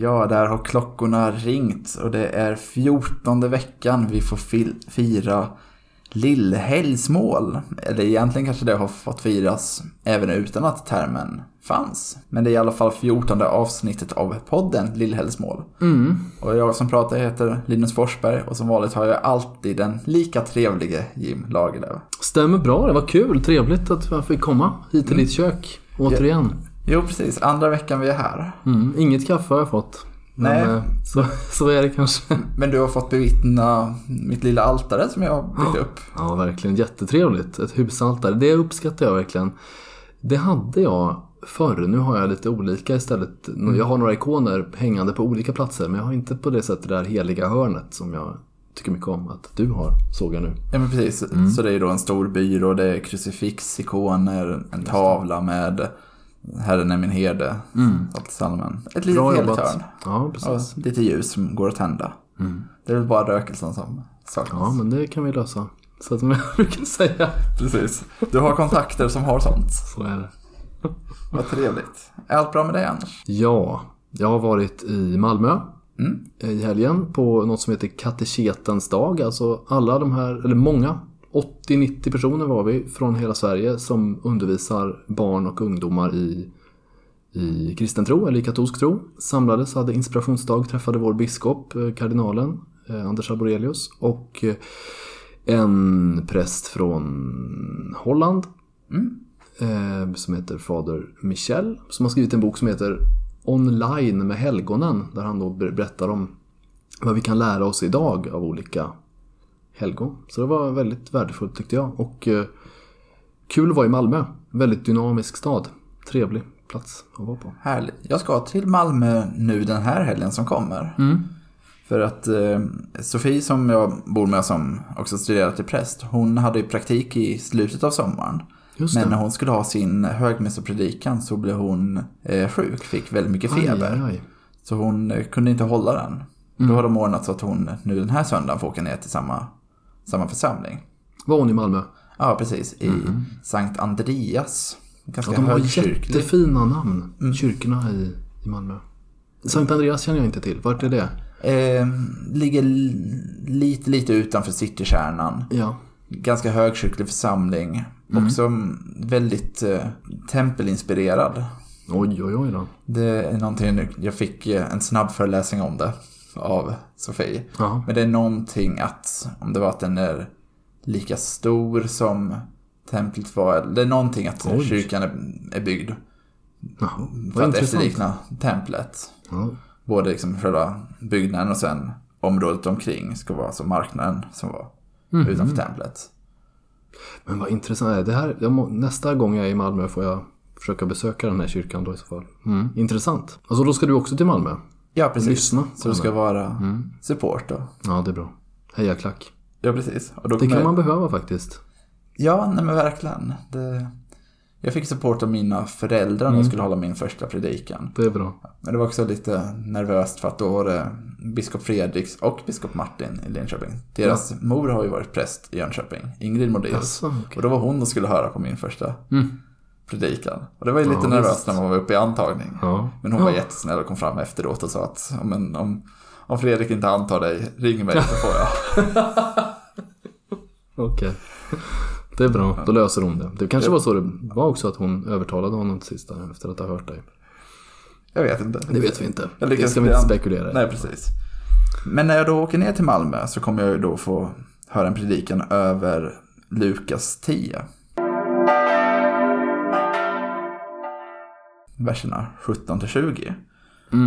Ja, där har klockorna ringt och det är fjortonde veckan vi får fira lillhelgsmål. Eller egentligen kanske det har fått firas även utan att termen fanns. Men det är i alla fall fjortonde avsnittet av podden Lillhelgsmål. Och jag som pratar heter Linus Forsberg och som vanligt har jag alltid den lika trevlige Jim Lagerlöf. Stämmer bra, det var kul. Trevligt att jag fick komma hit till ditt kök. Återigen. Jo, precis. Andra veckan vi är här. Mm, inget kaffe har jag fått. Men Nej. eh, så, så är det kanske. Men du har fått bevittna mitt lilla altare som jag har byggt upp. Ja, verkligen jättetrevligt. Ett husaltare. Det uppskattar jag verkligen. Det hade jag förr. Nu har jag lite olika istället. Jag har några ikoner hängande på olika platser. Men jag har inte på det sättet det där heliga hörnet som jag tycker mycket om att du har, såg jag nu. Ja men precis, så det är då en stor byrå, det är krucifix, ikoner, en tavla med Herren är min herde, salmen. Ett litet heligt hörn. Ja, Och precis. lite ljus som går att tända. Det är väl bara rökelsen som saknas. Ja, men det kan vi lösa. Så som jag brukar säga. Precis. Du har kontakter som har sånt. Så är det. Vad trevligt. Är allt bra med dig annars? Ja, jag har varit i Malmö Mm. i helgen på något som heter kateketens dag. Alltså alla de här, eller många, 80-90 personer var vi från hela Sverige som undervisar barn och ungdomar i, i kristen tro eller i katolsk tro. Samlades, hade inspirationsdag, träffade vår biskop, eh, kardinalen eh, Anders Arborelius och eh, en präst från Holland mm. som heter Fader Michel som har skrivit en bok som heter Online med helgonen där han då berättar om vad vi kan lära oss idag av olika helgon. Så det var väldigt värdefullt tyckte jag. Och eh, kul att vara i Malmö. Väldigt dynamisk stad. Trevlig plats att vara på. Härligt. Jag ska till Malmö nu den här helgen som kommer. För att eh, Sofie som jag bor med som också studerar till präst, hon hade ju praktik i slutet av sommaren. Men när hon skulle ha sin högmässopredikan så blev hon eh, sjuk, fick väldigt mycket feber. Aj, aj. Så hon eh, kunde inte hålla den. Då har de ordnat så att hon nu den här söndagen får åka ner till samma, samma församling. Var hon i Malmö? Ja, precis. I Sankt Andreas. Ganska Ja, de har högkyrklig. jättefina namn. Kyrkorna i, i Malmö. Sankt Andreas känner jag inte till. Vart är det? Eh, ligger lite, lite utanför citykärnan. Ja. Ganska högkyrklig församling. Också mm, väldigt eh, tempelinspirerad. Oj, oj, oj då. Det är någonting, jag fick eh, en snabb föreläsning om det av Sofie. Ja. Men det är någonting att, om det var att den är lika stor som templet var. Det är någonting att Oj. kyrkan är, är byggd Ja, för att efterlikna templet. Ja. Både liksom själva byggnaden och sen området omkring ska vara alltså marknaden som var Mhm. utanför templet. Men vad intressant. Det här, må, nästa gång jag är i Malmö får jag försöka besöka den här kyrkan då i så fall. Mm. Intressant. Alltså då ska du också till Malmö? Ja, precis. Lyssna. Så det ska vara support då. Ja, det är bra. Heja klack. Ja, precis. Det kommer- kan man behöva faktiskt. Ja, nej men verkligen. Det... Jag fick support av mina föräldrar när Mm. jag skulle hålla min första predikan. Det är bra. Men det var också lite nervöst för att då var det biskop Fredriks och biskop Martin i Linköping. Deras mor har ju varit präst i Jönköping, Ingrid Modéus. Okej. Och då var hon och skulle höra på min första Mm. Predikan. Och det var ju lite Ja, nervöst när man var uppe i antagning. Ja. Men hon var jättesnäll och kom fram efteråt och sa att "Ja, men om, om Fredrik inte antar dig, ring mig så får jag. Okej. Det är bra, då löser hon det. Det kanske var så det var också att hon övertalade honom till sist där, efter att ha hört dig. Jag vet inte. Det vet vi inte. Jag Det ska vi inte spekulera i. Nej, precis. Men när jag då åker ner till Malmö så kommer jag ju då få höra en predikan över Lukas 10. Verserna 17 till 20.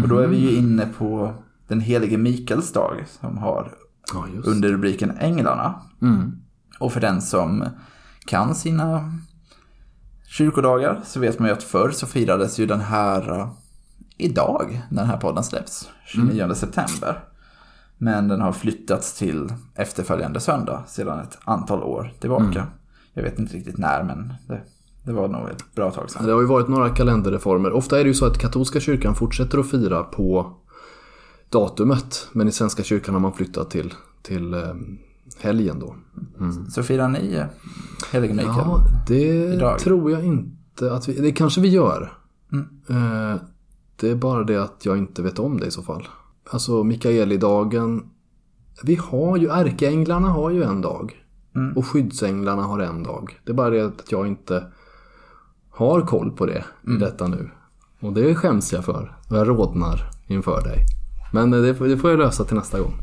Och då är vi ju inne på den helige Mikaels dag som har Ja, under rubriken Änglarna. mm. Och för den som kan sina kyrkodagar så vet man ju att förr så firades ju den här uh, idag, när den här podden släpps, 29 september. Men den har flyttats till efterföljande söndag sedan ett antal år tillbaka. Jag vet inte riktigt när, men det, det var nog ett bra tag sedan. Det har ju varit några kalenderreformer. Ofta är det ju så att katolska kyrkan fortsätter att fira på datumet. Men i Svenska kyrkan har man flyttat till, till eh, helgen då. Så firar ni uh, helige Mikael? Ja, det Idag. tror jag inte att vi... Det kanske vi gör. Mm. Eh, Det är bara det att jag inte vet om det i så fall. Alltså Mikaelidagen. Vi har ju, ärkeänglarna har ju en dag. Och skyddsänglarna har en dag. Det är bara det att jag inte har koll på det i detta nu. Och det skäms jag för. Och jag rodnar inför dig. Men det, det får jag lösa till nästa gång.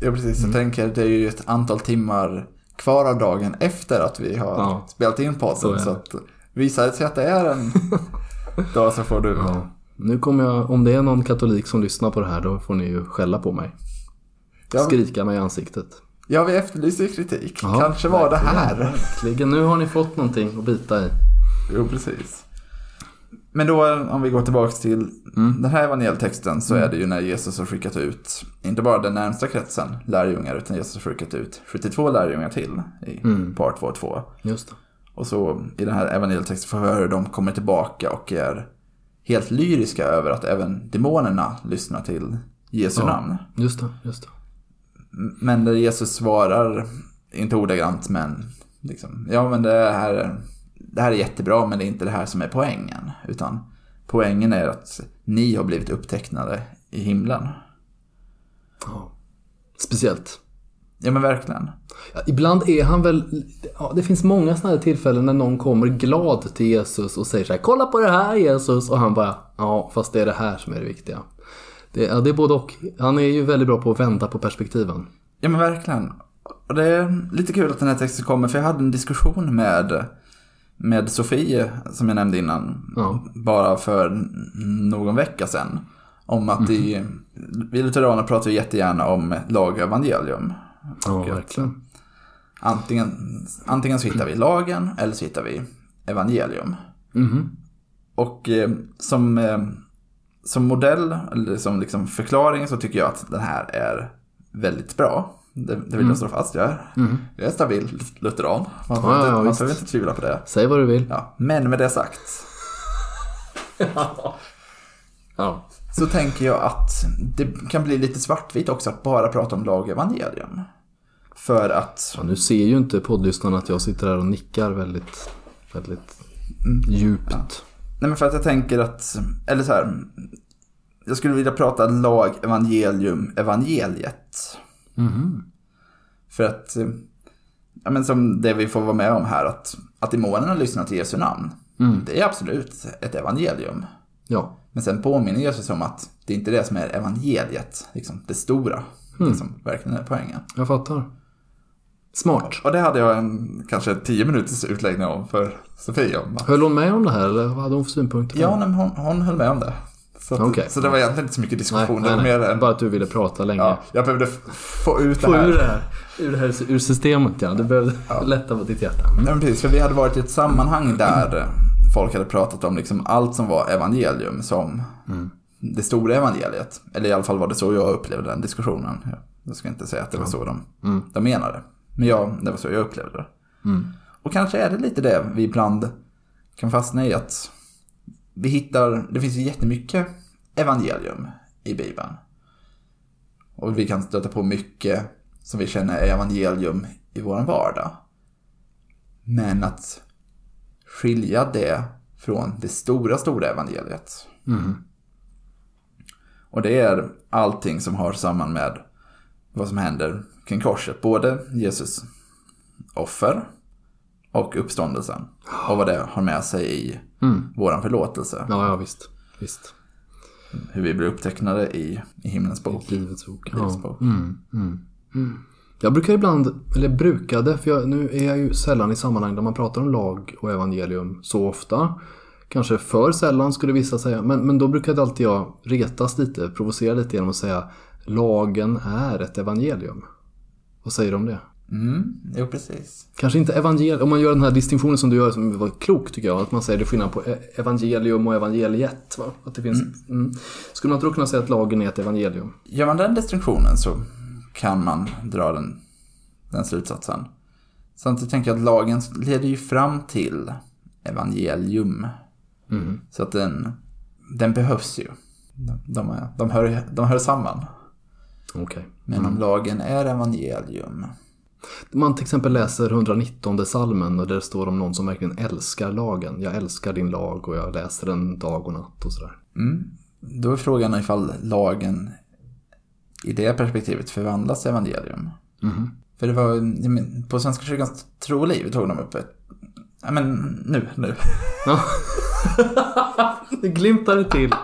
Ja, precis. Mm. Jag tänker, det är ju ett antal timmar kvar av dagen efter att vi har Ja. spelat in Så podden. Så, det. att visar det sig att det är en dag så får du... Ja. Nu kommer jag, om det är någon katolik som lyssnar på det här då får ni ju skälla på mig. Ja, Skrika mig i ansiktet. ja vi efterlyser kritik. Ja, Kanske var det här. Verkligen. Nu har ni fått någonting att bita i. Jo, precis. Men då om vi går tillbaka till Mm. den här evangelietexten så är det ju när Jesus har skickat ut, inte bara den närmsta kretsen lärjungar, utan Jesus har skickat ut 72 lärjungar till i Mm. par 2 och 2. Just det. Och så i den här evangelietexten får vi höra hur de kommer tillbaka och är helt lyriska över att även demonerna lyssnar till Jesu Ja. namn. Just det. Just det. Men där Jesus svarar, inte ordagrant men liksom, ja men det här, det här är jättebra men det är inte det här som är poängen. Utan poängen är att ni har blivit upptecknade i himlen. Ja. Speciellt. Ja men verkligen. Ja, ibland är han väl... Ja, det finns många sådana här tillfällen när någon kommer glad till Jesus och säger så här Kolla på det här Jesus! Och han bara Ja, fast det är det här som är det viktiga. Det, ja, det är både och. Han är ju väldigt bra på att vända på perspektiven. Ja men verkligen. Och det är lite kul att den här texten kommer för jag hade en diskussion med, med Sofie som jag nämnde innan. Ja. Bara för någon vecka sedan. Om att i, vi lutheraner pratar ju jättegärna om lag och evangelium. Ja, verkligen. Antingen, antingen så hittar vi lagen eller så hittar vi evangelium. Mhm. Och eh, som, eh, som modell, eller som liksom förklaring så tycker jag att den här är väldigt bra. Det, det vill jag slå fast. Jag är, jag är stabil lutheran. Man, får Ja, inte, ja, man behöver inte tvivla på det. Säg vad du vill. Ja, men med det sagt Ja. så tänker jag att det kan bli lite svartvitt också att bara prata om lag evangelium. För att Ja, nu ser ju inte poddlyssnarna att jag sitter här och nickar väldigt, väldigt djupt. Nej men för att jag tänker att, eller så här. Jag skulle vilja prata lag, evangelium, evangeliet. För att, eh, ja men som det vi får vara med om här, att, att demonerna lyssnar till Jesu namn. Det är absolut ett evangelium. Ja. Men sen påminner Jesus om att det är inte det som är evangeliet, liksom det stora. Det som verkligen är poängen. Jag fattar. Smart. Och det hade jag en kanske tio minuters utläggning om för Sofie om. Höll hon med om det här eller vad hade hon för synpunkter? på Ja, det? hon, hon höll med om det. Så, att, Okej. så det var egentligen inte så mycket diskussion. nej, nej. mer en, Bara att du ville prata länge. ja, jag behövde få ut Få det här. ur det här. Ur det här ur systemet ja. Du behövde lätta på ditt hjärta. Ja, men precis, för vi hade varit i ett sammanhang där folk hade pratat om liksom allt som var evangelium som det stora evangeliet. Eller i alla fall var det så jag upplevde den diskussionen. Jag- Jag ska inte säga att det var så de, de menade. Men ja, det var så jag upplevde det. Och kanske är det lite det vi ibland kan fastna i att vi hittar, det finns ju jättemycket evangelium i Bibeln. Och vi kan stöta på mycket som vi känner är evangelium i vår vardag. Men att skilja det från det stora, stora evangeliet. Och det är allting som har samman med vad som händer kring korset. Både Jesus offer och uppståndelsen. Och vad det har med sig i våran förlåtelse. Ja, ja visst. Visst. Hur vi blir upptecknade i, i himlens bok. Livets bok. Livets Ja. bok. Jag brukar ibland, eller brukade, för jag, nu är jag ju sällan i sammanhang där man pratar om lag och evangelium så ofta. Kanske för sällan skulle vissa säga, men, men då brukade alltid jag retas lite, provocera lite genom att säga lagen är ett evangelium. Vad säger du om det? Mm, jo precis. Kanske inte evangelium, om man gör den här distinktionen som du gör som var klok tycker jag, att man säger det skillnad på e- evangelium och evangeliet. Va? Att det finns, mm. Skulle man då kunna säga att lagen är ett evangelium? Gör man den distinktionen så kan man dra den, den slutsatsen. Samtidigt tänker jag att lagen leder ju fram till evangelium. Så att den, den behövs ju. De, de, är- de, hör, de hör samman. Okej. Men om lagen är evangelium. Man till exempel läser 119 salmen och där står om någon som verkligen älskar lagen. Jag älskar din lag och jag läser den dag och natt och sådär. Då är frågan ifall lagen i det perspektivet förvandlas till evangelium. För det var, på Svenska kyrkans tro och liv tog de upp ett, ja men nu, nu. Ja. det glimtar till.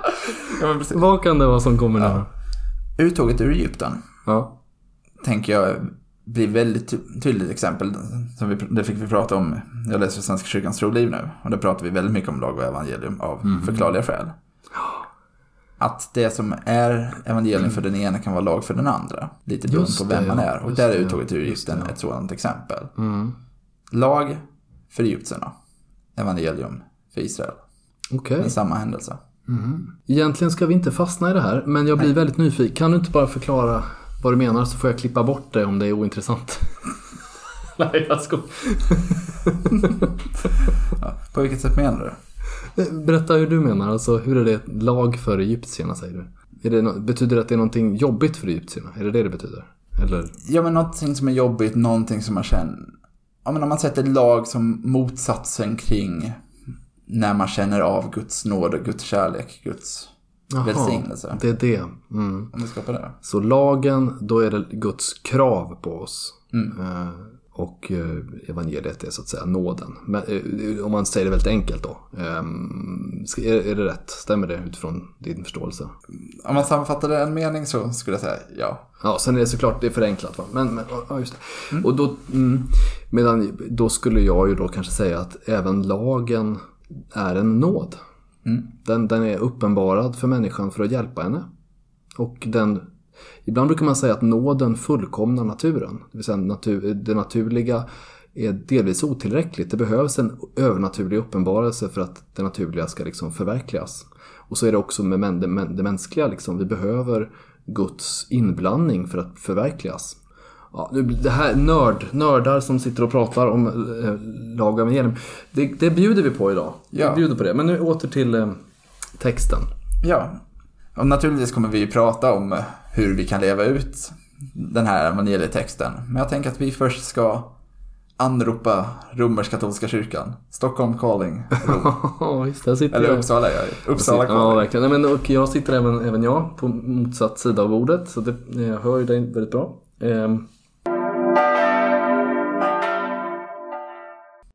Ja. Vad kan det vara som kommer nu? Uttåget ur Egypten, Ja. tänker jag, blir väldigt ty- tydligt exempel. Som vi, det fick vi prata om, jag läser Svenska kyrkans tro och liv nu. Och där pratar vi väldigt mycket om lag och evangelium av förklarliga skäl. Att det som är evangelium för den ena kan vara lag för den andra. Lite beroende på vem man är. Och där är det, uttåget ur Egypten ett sådant exempel. Mm. Lag för egyptierna. Evangelium för Israel. Okej. Men samma händelse. Egentligen ska vi inte fastna i det här, men jag blir väldigt nyfiken. Kan du inte bara förklara vad du menar så får jag klippa bort det om det är ointressant. Nej, jag skojar. Ja, på vilket sätt menar du? Berätta hur du menar, alltså hur är det ett lag för egyptierna säger du? Är det betyder det att det är någonting jobbigt för egyptierna? Är det det det betyder? Eller? Ja men någonting som är jobbigt, någonting som man känner... Ja men om man sätter lag som motsatsen kring när man känner av Guds nåd och Guds kärlek, Guds välsignelse. det är det. Mm. Om vi ska på det. Så lagen, då är det Guds krav på oss. Mm. Eh, och eh, evangeliet är så att säga nåden. Men, eh, om man säger det väldigt enkelt då. Ehm, är, det rätt? Stämmer det utifrån din förståelse? Om man sammanfattade en mening så skulle jag säga ja. Ja, sen är det såklart det är förenklat. Va? Men, men ja, just det. Och då, mm, medan, då skulle jag ju då kanske säga att även lagen är en nåd. Mm. Den, den är uppenbarad för människan för att hjälpa henne. Och den, ibland brukar man säga att nåden fullkomnar naturen. Det vill säga natur, det naturliga är delvis otillräckligt. Det behövs en övernaturlig uppenbarelse för att det naturliga ska liksom förverkligas. Och så är det också med det, det mänskliga. Liksom. Vi behöver Guds inblandning för att förverkligas. Ja, det här nörd, nördar som sitter och pratar om eh, lag och evangelium. Det, det bjuder vi på idag. Ja. Vi bjuder på det. Men nu åter till eh, texten. Ja. Och naturligtvis kommer vi prata om eh, hur vi kan leva ut den här evangelietexten. Men jag tänker att vi först ska anropa romersk-katolska kyrkan. Stockholm calling. Rom. Ja, just det. Här sitter Eller jag. Uppsala, ja. Uppsala Ja, calling. verkligen. Nej, men, och jag sitter även, även jag på motsatt sida av bordet. Så det, jag hör ju dig väldigt bra. Ehm.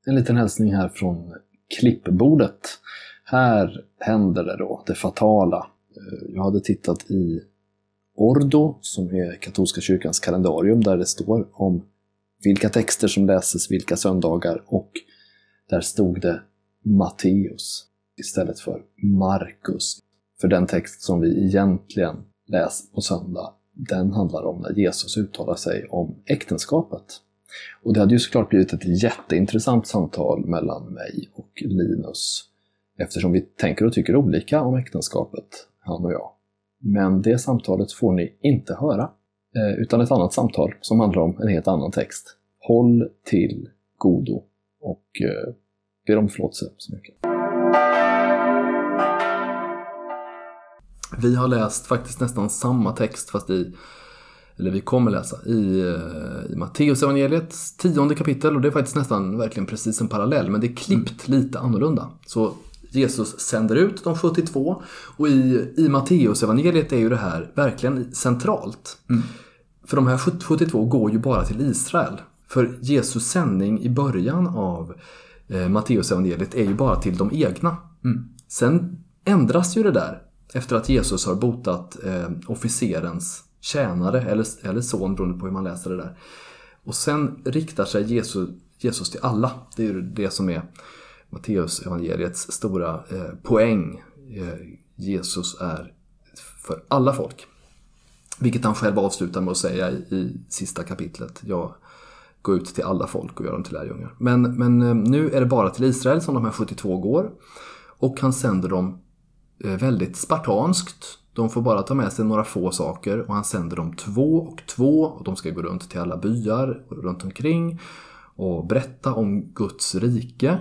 En liten hälsning här från klippbordet. Här händer det då, det fatala. Eh, jag hade tittat i Ordo, som är katolska kyrkans kalendarium, där det står om vilka texter som läses vilka söndagar och där stod det Matteus istället för Markus. För den text som vi egentligen läser på söndag, den handlar om när Jesus uttalar sig om äktenskapet. Och det hade ju såklart blivit ett jätteintressant samtal mellan mig och Linus eftersom vi tänker och tycker olika om äktenskapet, han och jag. Men det samtalet får ni inte höra, eh, utan ett annat samtal som handlar om en helt annan text. Håll till godo och eh, ber om förlåtelse så mycket. Vi har läst faktiskt nästan samma text fast i, eller vi kommer läsa, i, eh, i Matteus evangeliets tionde kapitel och det är faktiskt nästan verkligen precis en parallell men det är klippt lite annorlunda. Så Jesus sänder ut de 72 och i, i Matteus evangeliet är ju det här verkligen centralt. För de här 72 går ju bara till Israel. För Jesus sändning i början av eh, Matteus evangeliet är ju bara till de egna. Sen ändras ju det där efter att Jesus har botat eh, officerens tjänare eller, eller son beroende på hur man läser det där. Och sen riktar sig Jesus, Jesus till alla. Det är ju det som är Matteus evangeliets stora eh, poäng. Eh, Jesus är för alla folk. Vilket han själv avslutar med att säga i, i sista kapitlet. Jag går ut till alla folk och gör dem till lärjungar. Men, men eh, nu är det bara till Israel som de här 72 går. Och han sänder dem eh, väldigt spartanskt. De får bara ta med sig några få saker och han sänder dem två och två och de ska gå runt till alla byar runt omkring och berätta om Guds rike.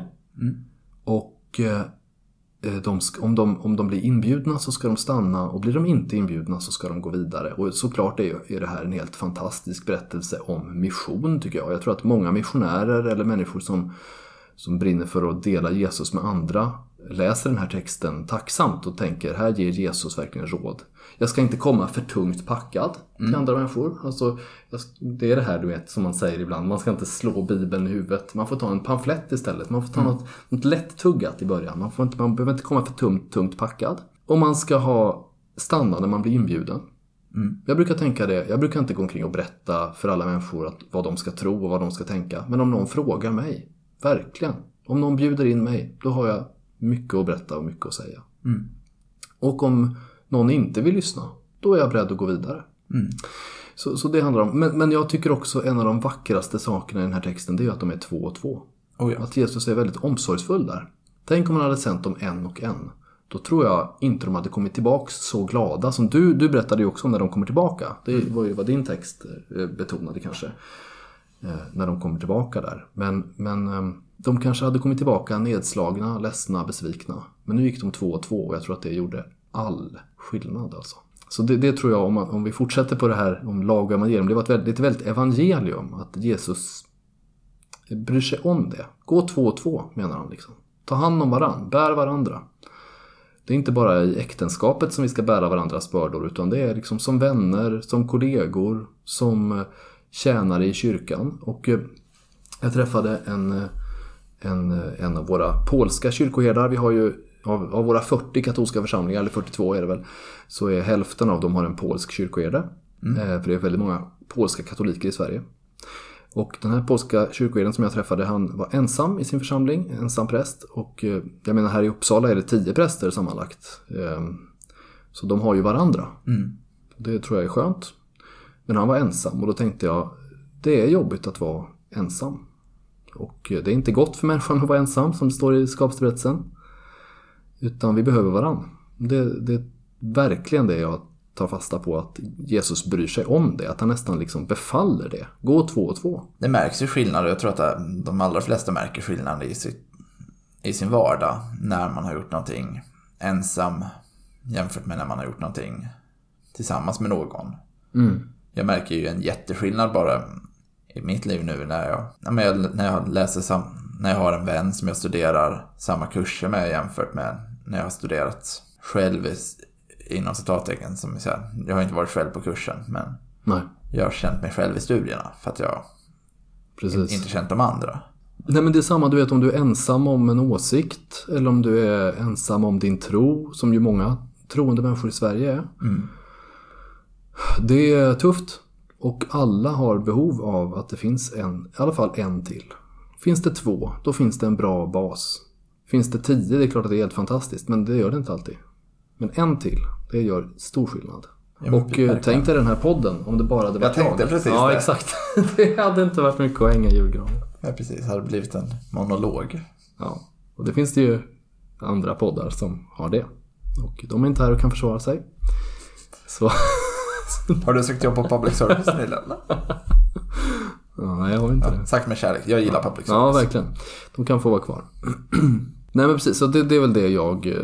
Och eh, de, sk- om, de, om de blir inbjudna så ska de stanna och blir de inte inbjudna så ska de gå vidare. Och såklart är, är det här en helt fantastisk berättelse om mission tycker jag. Jag tror att många missionärer eller människor som, som brinner för att dela Jesus med andra läser den här texten tacksamt och tänker här ger Jesus verkligen råd. Jag ska inte komma för tungt packad till andra människor. Alltså, det är det här du vet som man säger ibland. Man ska inte slå bibeln i huvudet. Man får ta en pamflett istället. Man får ta något, något lätt tuggat i början. Man, får inte, man behöver inte komma för tungt, tungt packad. Och man ska ha stanna när man blir inbjuden. Jag brukar tänka det. Jag brukar inte gå omkring och berätta för alla människor att, vad de ska tro och vad de ska tänka. Men om någon frågar mig, verkligen. Om någon bjuder in mig, då har jag mycket att berätta och mycket att säga. Och om någon inte vill lyssna, då är jag beredd att gå vidare. Så, så det handlar om. Men, men jag tycker också en av de vackraste sakerna i den här texten, det är att de är två och två. Oh ja. Att Jesus är väldigt omsorgsfull där. Tänk om han hade sänt dem en och en. Då tror jag inte de hade kommit tillbaks så glada som du, du berättade ju också om när de kommer tillbaka. Det var ju vad din text eh, betonade kanske. Eh, När de kommer tillbaka där. Men, men eh, de kanske hade kommit tillbaka nedslagna, ledsna, besvikna. Men nu gick de två och två och jag tror att det gjorde all skillnad alltså. Så det, det tror jag, om, man, om vi fortsätter på det här om lag och evangelium. Det var ett väldigt, ett väldigt evangelium att Jesus bryr sig om det. Gå två och två menar han liksom. Ta hand om varann, bär varandra. Det är inte bara i äktenskapet som vi ska bära varandras bördor utan det är liksom som vänner, som kollegor, som eh, tjänare i kyrkan. Och eh, jag träffade en, eh, en, en av våra polska kyrkoherdar. Vi har ju av, av våra 40 katolska församlingar, eller 42 är det väl, så är hälften av dem har en polsk kyrkoherde. Eh, För det är väldigt många polska katoliker i Sverige. Och den här polska kyrkoherden som jag träffade, han var ensam i sin församling, ensam präst. Och eh, jag menar här i Uppsala är det tio präster sammanlagt. Eh, Så de har ju varandra. Det tror jag är skönt. Men han var ensam och då tänkte jag, det är jobbigt att vara ensam. Och eh, det är inte gott för människan att vara ensam, som det står i skapsberättelsen. Utan vi behöver varandra. Det, det är verkligen det jag tar fasta på, att Jesus bryr sig om det. Att han nästan liksom befaller det. Gå två och två. Det märks ju skillnad jag tror att de allra flesta märker skillnad i, sitt, i sin vardag när man har gjort någonting ensam jämfört med när man har gjort någonting tillsammans med någon. Jag märker ju en jätteskillnad bara i mitt liv nu när jag, ja, men jag, när jag läser sam, när jag har en vän som jag studerar samma kurser med jämfört med när jag har studerat själv i, inom citattecken. Som jag, säger, jag har inte varit själv på kursen men Nej, jag har känt mig själv i studierna för att jag precis. inte känt de andra. Nej men det är samma, du vet om du är ensam om en åsikt eller om du är ensam om din tro, som ju många troende människor i Sverige är. Det är tufft och alla har behov av att det finns en, i alla fall en till. Finns det två, då finns det en bra bas. Finns det tio, det är klart att det är helt fantastiskt, men det gör det inte alltid. Men en till, det gör stor skillnad. men och eh, tänk dig den här podden, om det bara hade varit Jag tänkte jag. precis Ja, det. exakt. det hade inte varit mycket att hänga i julgranen. Ja, precis. Hade blivit en monolog. Ja, och det finns det ju andra poddar som har det. Och de är inte här och kan försvara sig. Så, Har du sökt jobb på public service nyligen? ja, nej jag har inte det. Sagt med kärlek. Jag gillar public service. Ja, verkligen. De kan få vara kvar. nej men precis, så det, det är väl det jag eh,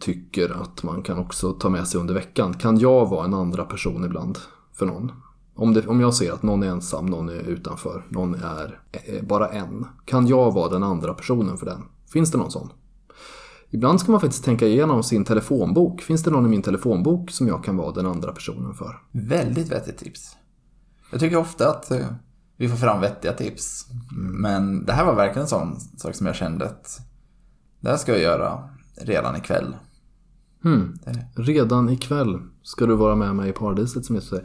tycker att man kan också ta med sig under veckan. Kan jag vara en andra person ibland för någon? Om, det, om jag ser att någon är ensam, någon är utanför, någon är eh, bara en. Kan jag vara den andra personen för den? Finns det någon sån? Ibland ska man faktiskt tänka igenom sin telefonbok. Finns det någon i min telefonbok som jag kan vara den andra personen för? Väldigt vettigt tips. Jag tycker ofta att eh, vi får fram vettiga tips. Men det här var verkligen en sån sak som jag kände att det här ska jag göra redan ikväll. Det- Redan ikväll ska du vara med mig i paradiset som Jesus säger.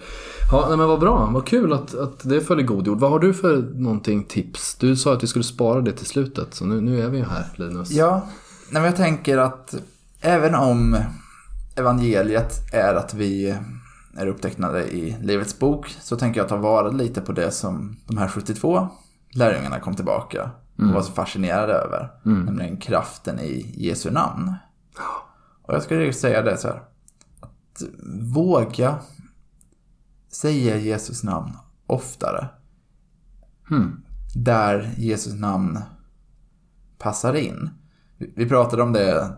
Ja, nej, men vad bra. Vad kul att, att det följer god jord. Vad har du för någonting tips? Du sa att vi skulle spara det till slutet, så nu, nu är vi ju här Linus. Ja, nej, men jag tänker att även om evangeliet är att vi är upptecknade i Livets bok så tänker jag ta vara lite på det som de här 72 lärjungarna kom tillbaka och var så fascinerade över. Nämligen kraften i Jesu namn. Och jag skulle säga det så här. Att våga säga Jesus namn oftare. Där Jesus namn passar in. Vi- pratade om det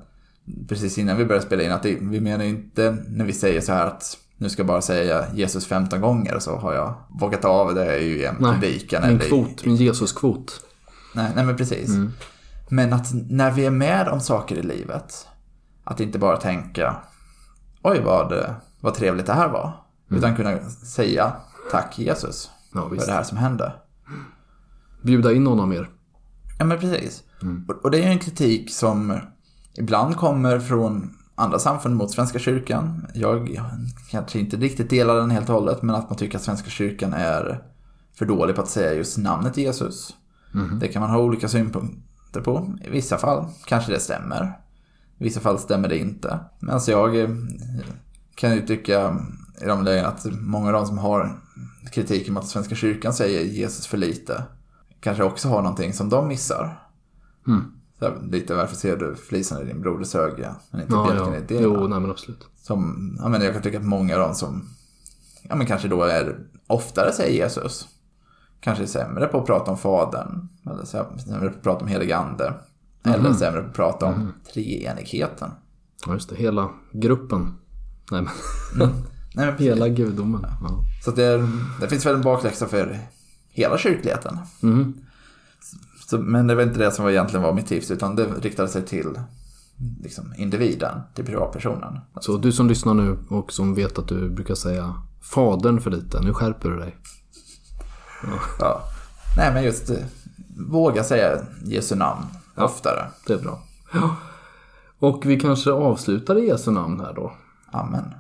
precis innan vi började spela in, att vi menar inte när vi säger så här att nu ska jag bara säga Jesus 15 gånger så har jag vågat av det ju i en Nej, predikan. min eller kvot, min Jesus-kvot. Nej, nej men precis. Men att när vi är med om saker i livet, att inte bara tänka oj vad, vad trevligt det här var. Utan kunna säga tack Jesus Ja, för det här som hände. Bjuda in honom mer. Ja men precis. Och, och det är en kritik som ibland kommer från andra samfund mot Svenska kyrkan. Jag kanske inte riktigt delar den helt och hållet, men att man tycker att Svenska kyrkan är för dålig på att säga just namnet Jesus. Det kan man ha olika synpunkter på. I vissa fall kanske det stämmer. I vissa fall stämmer det inte. Men alltså jag eh, kan ju tycka i de lägen att många av de som har kritiken mot att Svenska kyrkan säger Jesus för lite kanske också har någonting som de missar. Så här, lite varför ser du flisen i din broders öga men inte Ja, bjälken ja. i din? Jo, nej men absolut. Som, ja, men jag kan tycka att många av dem som ja, men kanske då är oftare säger Jesus. Kanske är sämre på att prata om Fadern. Eller sämre på att prata om helig ande. Eller sämre på att prata om treenigheten. Ja, just det. Hela gruppen. Nej men, Nej, men hela gudomen. Ja. Så det, är, det finns väl en bakläxa för hela kyrkligheten. Mhm. Så, men det var inte det som var egentligen var mitt tips, utan det riktade sig till liksom, individen, till privatpersonen. Så du som lyssnar nu och som vet att du brukar säga Fadern för lite, nu skärper du dig. Ja. Nej, men just eh, våga säga Jesu namn oftare. Det är bra. Ja. Och vi kanske avslutar i Jesu namn här då. Amen.